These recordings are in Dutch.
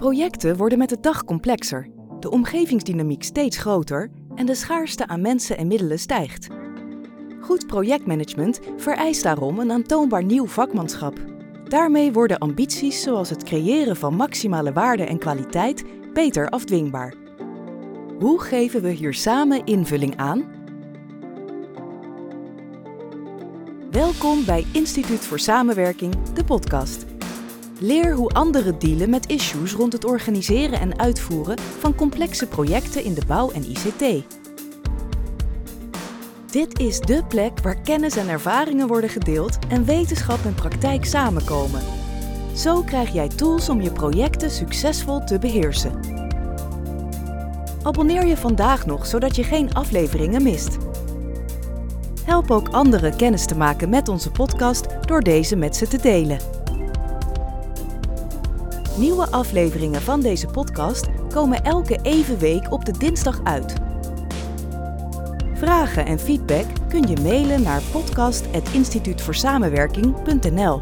Projecten worden met de dag complexer, de omgevingsdynamiek steeds groter en de schaarste aan mensen en middelen stijgt. Goed projectmanagement vereist daarom een aantoonbaar nieuw vakmanschap. Daarmee worden ambities zoals het creëren van maximale waarde en kwaliteit beter afdwingbaar. Hoe geven we hier samen invulling aan? Welkom bij Instituut voor Samenwerking, de podcast. Leer hoe anderen dealen met issues rond het organiseren en uitvoeren van complexe projecten in de bouw en ICT. Dit is dé plek waar kennis en ervaringen worden gedeeld en wetenschap en praktijk samenkomen. Zo krijg jij tools om je projecten succesvol te beheersen. Abonneer je vandaag nog zodat je geen afleveringen mist. Help ook anderen kennis te maken met onze podcast door deze met ze te delen. Nieuwe afleveringen van deze podcast komen elke even week op de dinsdag uit. Vragen en feedback kun je mailen naar podcast.instituutvoorsamenwerking.nl.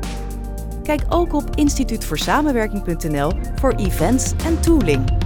Kijk ook op instituutvoorsamenwerking.nl voor events en tooling.